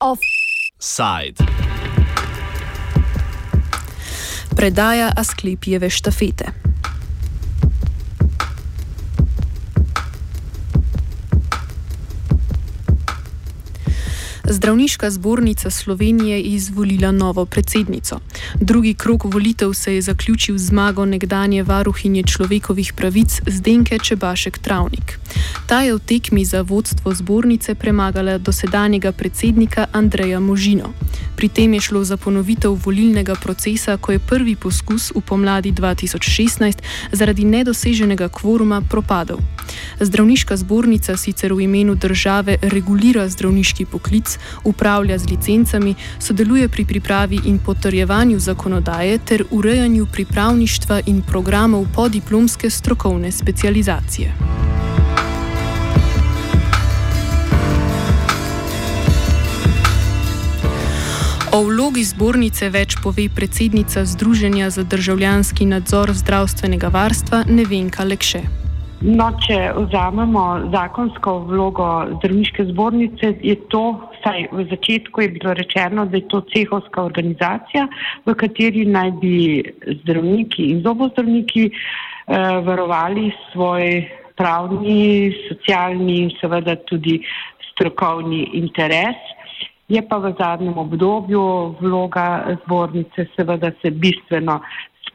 Offside. Predaja Asklepijeve štafete. Zdravniška zbornica Slovenije je izvolila novo predsednico. Drugi krok volitev se je zaključil z zmago nekdanje varuhinje človekovih pravic Zdenke Čebašek Travnik. Ta je v tekmi za vodstvo zbornice premagala dosedanjega predsednika Andreja Možino. Pri tem je šlo za ponovitev volilnega procesa, ko je prvi poskus v pomladi 2016 zaradi nedoseženega kvoruma propadel. Zdravniška zbornica sicer v imenu države regulira zdravniški poklic, upravlja z licencami, sodeluje pri pripravi in potrjevanju zakonodaje ter urejanju pripravništva in programov podiplomske strokovne specializacije. O vlogi zbornice več pove predsednica Združenja za državljanski nadzor zdravstvenega varstva Nevenka Lekše. No, če vzamemo zakonsko vlogo zdravniške zbornice, je to, vsaj v začetku je bilo rečeno, da je to cehovska organizacija, v kateri naj bi zdravniki in zobozdravniki eh, varovali svoj pravni, socialni in seveda tudi strokovni interes. Je pa v zadnjem obdobju vloga zbornice seveda se bistveno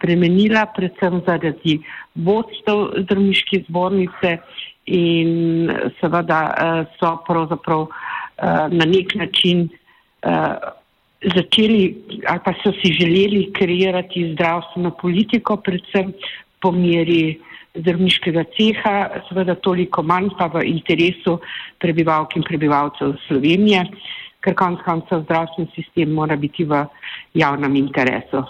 spremenila, predvsem zaradi vodstev zdravniške zbornice in seveda eh, so pravzaprav eh, na nek način eh, začeli ali pa so si želeli kreirati zdravstveno politiko, predvsem po meri zdravniškega ceha, seveda toliko manj pa v interesu prebivalk in prebivalcev Slovenije, ker konc koncev zdravstveni sistem mora biti v javnem interesu.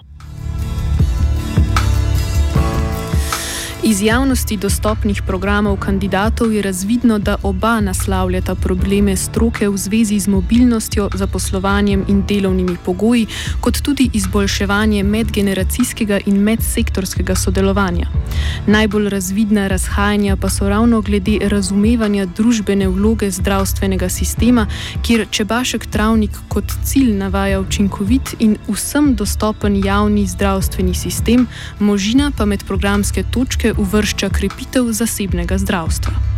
Iz javnosti dostopnih programov kandidatov je razvidno, da oba naslavljata probleme stroke v zvezi z mobilnostjo, zaposlovanjem in delovnimi pogoji, kot tudi izboljševanje medgeneracijskega in medsektorskega sodelovanja. Najbolj razvidna razhajanja pa so ravno glede razumevanja družbene vloge zdravstvenega sistema, kjer Čebašek Travnik kot cilj navaja učinkovit in vsem dostopen javni zdravstveni sistem, možina pa med programske točke uvršča krepitev zasebnega zdravstva.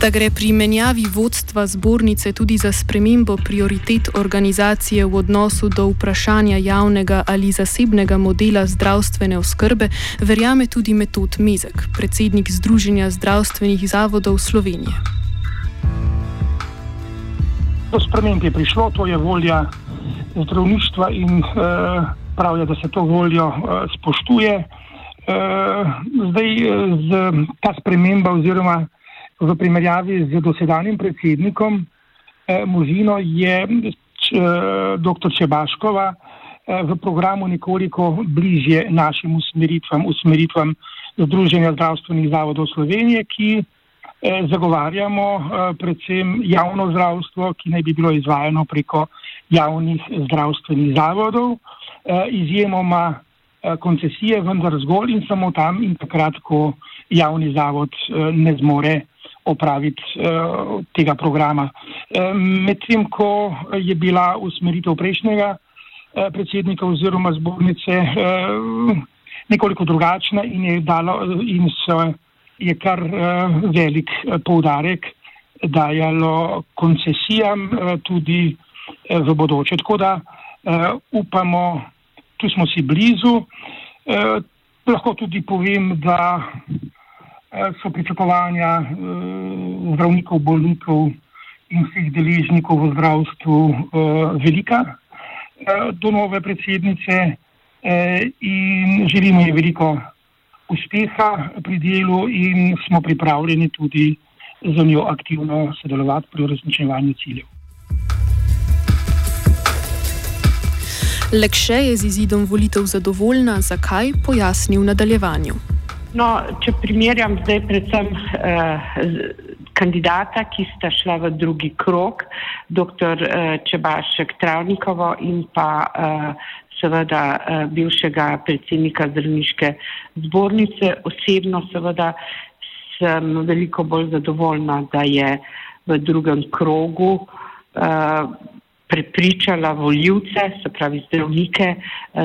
Da gre pri menjavi vodstva zbornice tudi za spremembo prioritet organizacije v odnosu do vprašanja javnega ali zasebnega modela zdravstvene oskrbe, verjame tudi Metod Mezek, predsednik Združenja zdravstvenih zavodov Slovenije do sprememb je prišlo, to je volja zdravništva in uh, prav je, da se to voljo uh, spoštuje. Uh, zdaj, z, ta sprememba oziroma v primerjavi z dosedanjim predsednikom uh, Možino je uh, dr. Čebaškova uh, v programu nekoliko bližje našim usmeritvam, usmeritvam Združenja zdravstvenih zavodov Slovenije, ki Eh, zagovarjamo eh, predvsem javno zdravstvo, ki naj bi bilo izvajano preko javnih zdravstvenih zavodov, eh, izjemoma koncesije, vendar zgolj in samo tam in takrat, ko javni zavod ne zmore opraviti tega programa. Medtem, ko je bila usmeritev prejšnjega predsednika oziroma zbornice nekoliko drugačna in je dalo in so je kar uh, velik uh, poudarek dajalo koncesijam uh, tudi v bodoče. Tako da upamo, tu smo si blizu. Lahko tudi povem, da so pričakovanja zdravnikov, bolnikov in vseh deležnikov v zdravstvu velika do nove predsednice in želimo ji veliko uspeha pri delu in smo pripravljeni tudi za njo aktivno sodelovati pri uresničevanju ciljev. Lekše je z izidom volitev zadovoljna, zakaj pojasni v nadaljevanju. No, če primerjam zdaj predvsem, eh, kandidata, ki sta šla v drugi krok, dr. Čebašek Travnikovo in pa seveda bivšega predsednika zdravniške zbornice. Osebno seveda sem veliko bolj zadovoljna, da je v drugem krogu prepričala voljivce, se pravi zdravnike,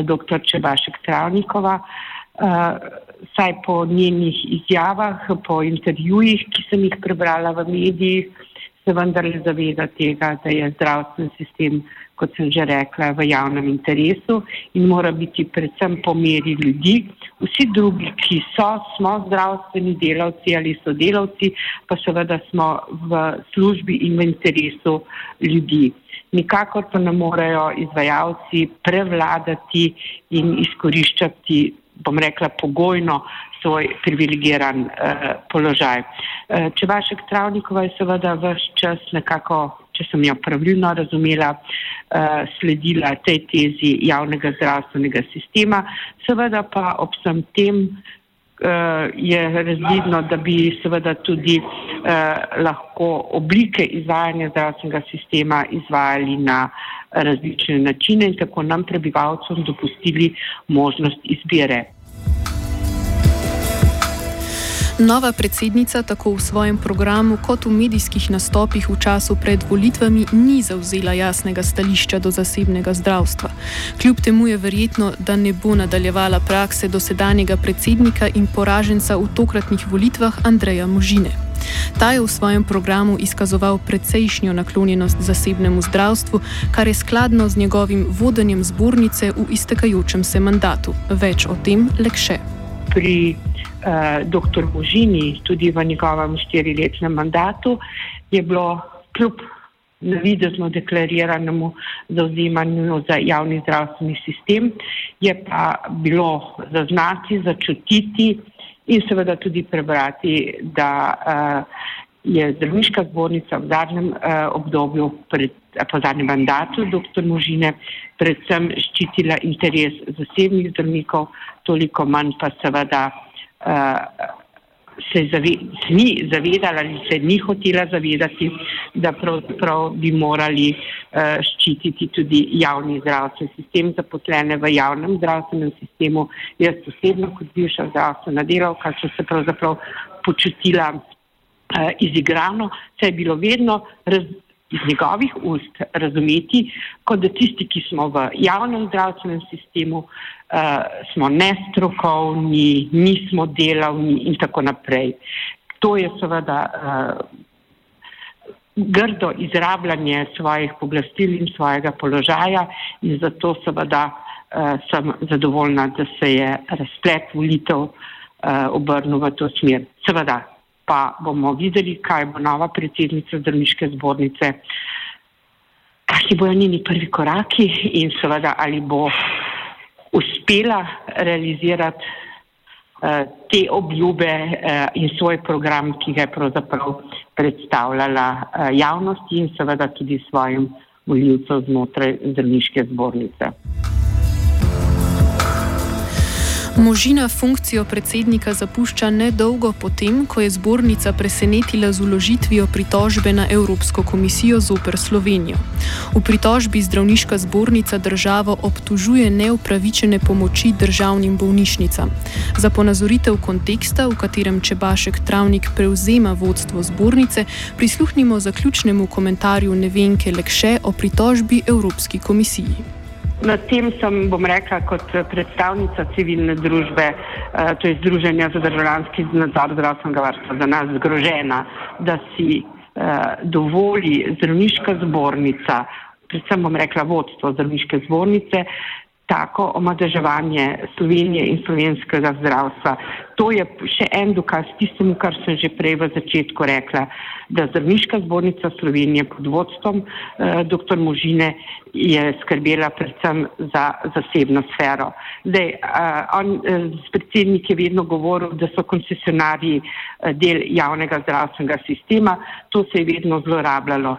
dr. Čebašek Travnikova saj po njenih izjavah, po intervjujih, ki sem jih prebrala v medijih, se vendarle zaveda tega, da je zdravstven sistem, kot sem že rekla, v javnem interesu in mora biti predvsem po meri ljudi. Vsi drugi, ki so, smo zdravstveni delavci ali so delavci, pa seveda smo v službi in v interesu ljudi. Nikakor pa ne morejo izvajalci prevladati in izkoriščati bom rekla, pogojno svoj privilegiran eh, položaj. Eh, če vašek Travnikova je seveda vse čas nekako, če sem jo pravilno razumela, eh, sledila tej tezi javnega zdravstvenega sistema, seveda pa ob vsem tem je razvidno, da bi seveda tudi eh, lahko oblike izvajanja zdravstvenega sistema izvajali na različne načine in tako nam prebivalcem dopustili možnost izbire. Nova predsednica tako v svojem programu kot v medijskih nastopih v času pred volitvami ni zauzela jasnega stališča do zasebnega zdravstva. Kljub temu je verjetno, da ne bo nadaljevala prakse dosedanjega predsednika in poraženca v tokratnih volitvah Andreja Možine. Ta je v svojem programu izkazoval precejšnjo naklonjenost zasebnemu zdravstvu, kar je skladno z njegovim vodenjem zbornice v iztekajočem se mandatu. Več o tem lekše. Pri uh, dr. Božini, tudi v njegovem štiriletnem mandatu, je bilo kljub navidezno deklariranemu zauzemanju za javni zdravstveni sistem, je pa bilo zaznati, začutiti, in seveda tudi prebrati, da uh, je zdravniška zbornica v zadnjem uh, obdobju, pred, po zadnjem mandatu dr. Možine, predvsem ščitila interes zasebnih zdravnikov, toliko manj pa seveda se, zave, se ni zavedala ali se ni hotela zavedati, da pravzaprav bi morali uh, ščititi tudi javni zdravstveni sistem, zaposlene v javnem zdravstvenem sistemu. Jaz osebno kot bivša zdravstvena delavka sem se pravzaprav počutila uh, izigrano, saj je bilo vedno raz, iz njegovih ust razumeti, kot da tisti, ki smo v javnem zdravstvenem sistemu, uh, smo nestrokovni, nismo delavni in tako naprej. To je seveda uh, grdo izrabljanje svojih poblastil in svojega položaja in zato seveda uh, sem zadovoljna, da se je razplet volitev uh, obrnil v to smer. Seveda pa bomo videli, kaj bo nova predsednica zdravniške zbornice, kakšni bojo njeni prvi koraki in seveda ali bo uspela realizirati uh, te obljube uh, in svoj program, ki ga je pravzaprav predstavljala uh, javnosti in seveda tudi svojim voljivcem znotraj zdravniške zbornice. Možina funkcijo predsednika zapušča nedolgo potem, ko je zbornica presenetila z uložitvijo pritožbe na Evropsko komisijo zoper Slovenijo. V pritožbi zdravniška zbornica državo obtužuje neupravičene pomoči državnim bolnišnicam. Za ponazoritev konteksta, v katerem Čebašek Travnik prevzema vodstvo zbornice, prisluhnimo zaključnemu komentarju Nevenke Lekše o pritožbi Evropski komisiji. Na tem sem, bom rekla, kot predstavnica civilne družbe, eh, to je Združenja za državljanski nadzor zdravstvenega varstva, za nas zgrožena, da si eh, dovoli zdravniška zbornica, predvsem bom rekla vodstvo zdravniške zbornice, tako omadeževanje Slovenije in slovenskega zdravstva. To je še en dokaz tistemu, kar sem že prej v začetku rekla, da zdravniška zbornica Slovenije pod vodstvom eh, dr. Možine je skrbela predvsem za zasebno sfero. Zdaj, eh, on, eh, predsednik je vedno govoril, da so koncesionarji eh, del javnega zdravstvenega sistema, to se je vedno zlorabljalo.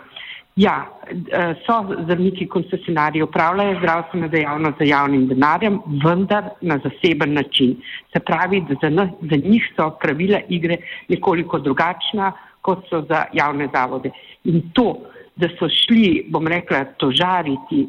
Ja, eh, so zdravniki koncesionarji, upravljajo zdravstveno dejavnost za javnim denarjem, vendar na zaseben način. Se pravi, da za, nas, za njih so pravila igre nekoliko drugačna, kot so za javne zavode. In to, da so šli, bom rekla, tožariti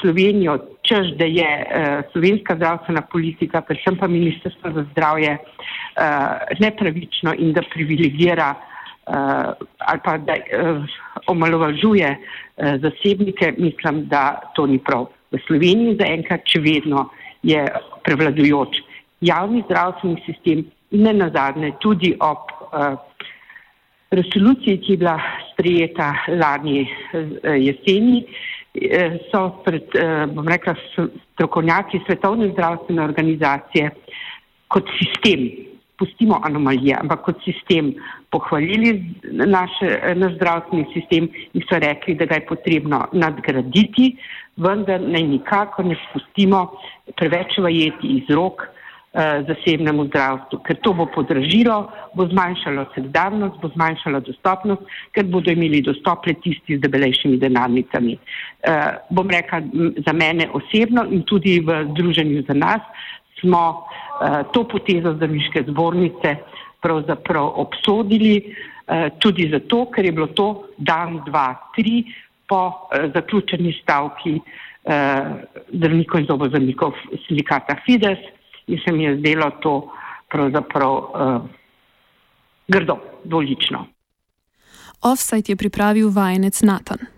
Slovenijo, čež da je uh, slovenska zdravstvena politika, predvsem pa Ministrstvo za zdravje, uh, nepravično in da privilegira uh, ali pa da uh, omalovažuje uh, zasebnike, mislim, da to ni prav. V Sloveniji zaenkrat, če vedno je prevladujoč javni zdravstveni sistem ne nazadnje tudi ob uh, resoluciji, ki je bila sprejeta lani uh, jeseni, uh, so pred, uh, bom rekla, strokovnjaki Svetovne zdravstvene organizacije kot sistem pustimo anomalije, ampak kot sistem pohvalili naš, naš zdravstveni sistem in so rekli, da ga je potrebno nadgraditi, vendar naj nikako ne spustimo preveč vajeti iz rok eh, zasebnemu zdravstvu, ker to bo podražilo, bo zmanjšalo solidarnost, bo zmanjšalo dostopnost, ker bodo imeli dostop le tisti z debelejšimi denarnicami. Eh, bom rekla za mene osebno in tudi v združenju za nas smo Eh, to potezo zdravniške zbornice pravzaprav obsodili eh, tudi zato, ker je bilo to dan, dva, tri po eh, zaključeni stavki zdravnikov in zobozdravnikov sindikata Fides in se mi je zdelo to pravzaprav grdo, dvolično. Offside je pripravil vajenec Natan.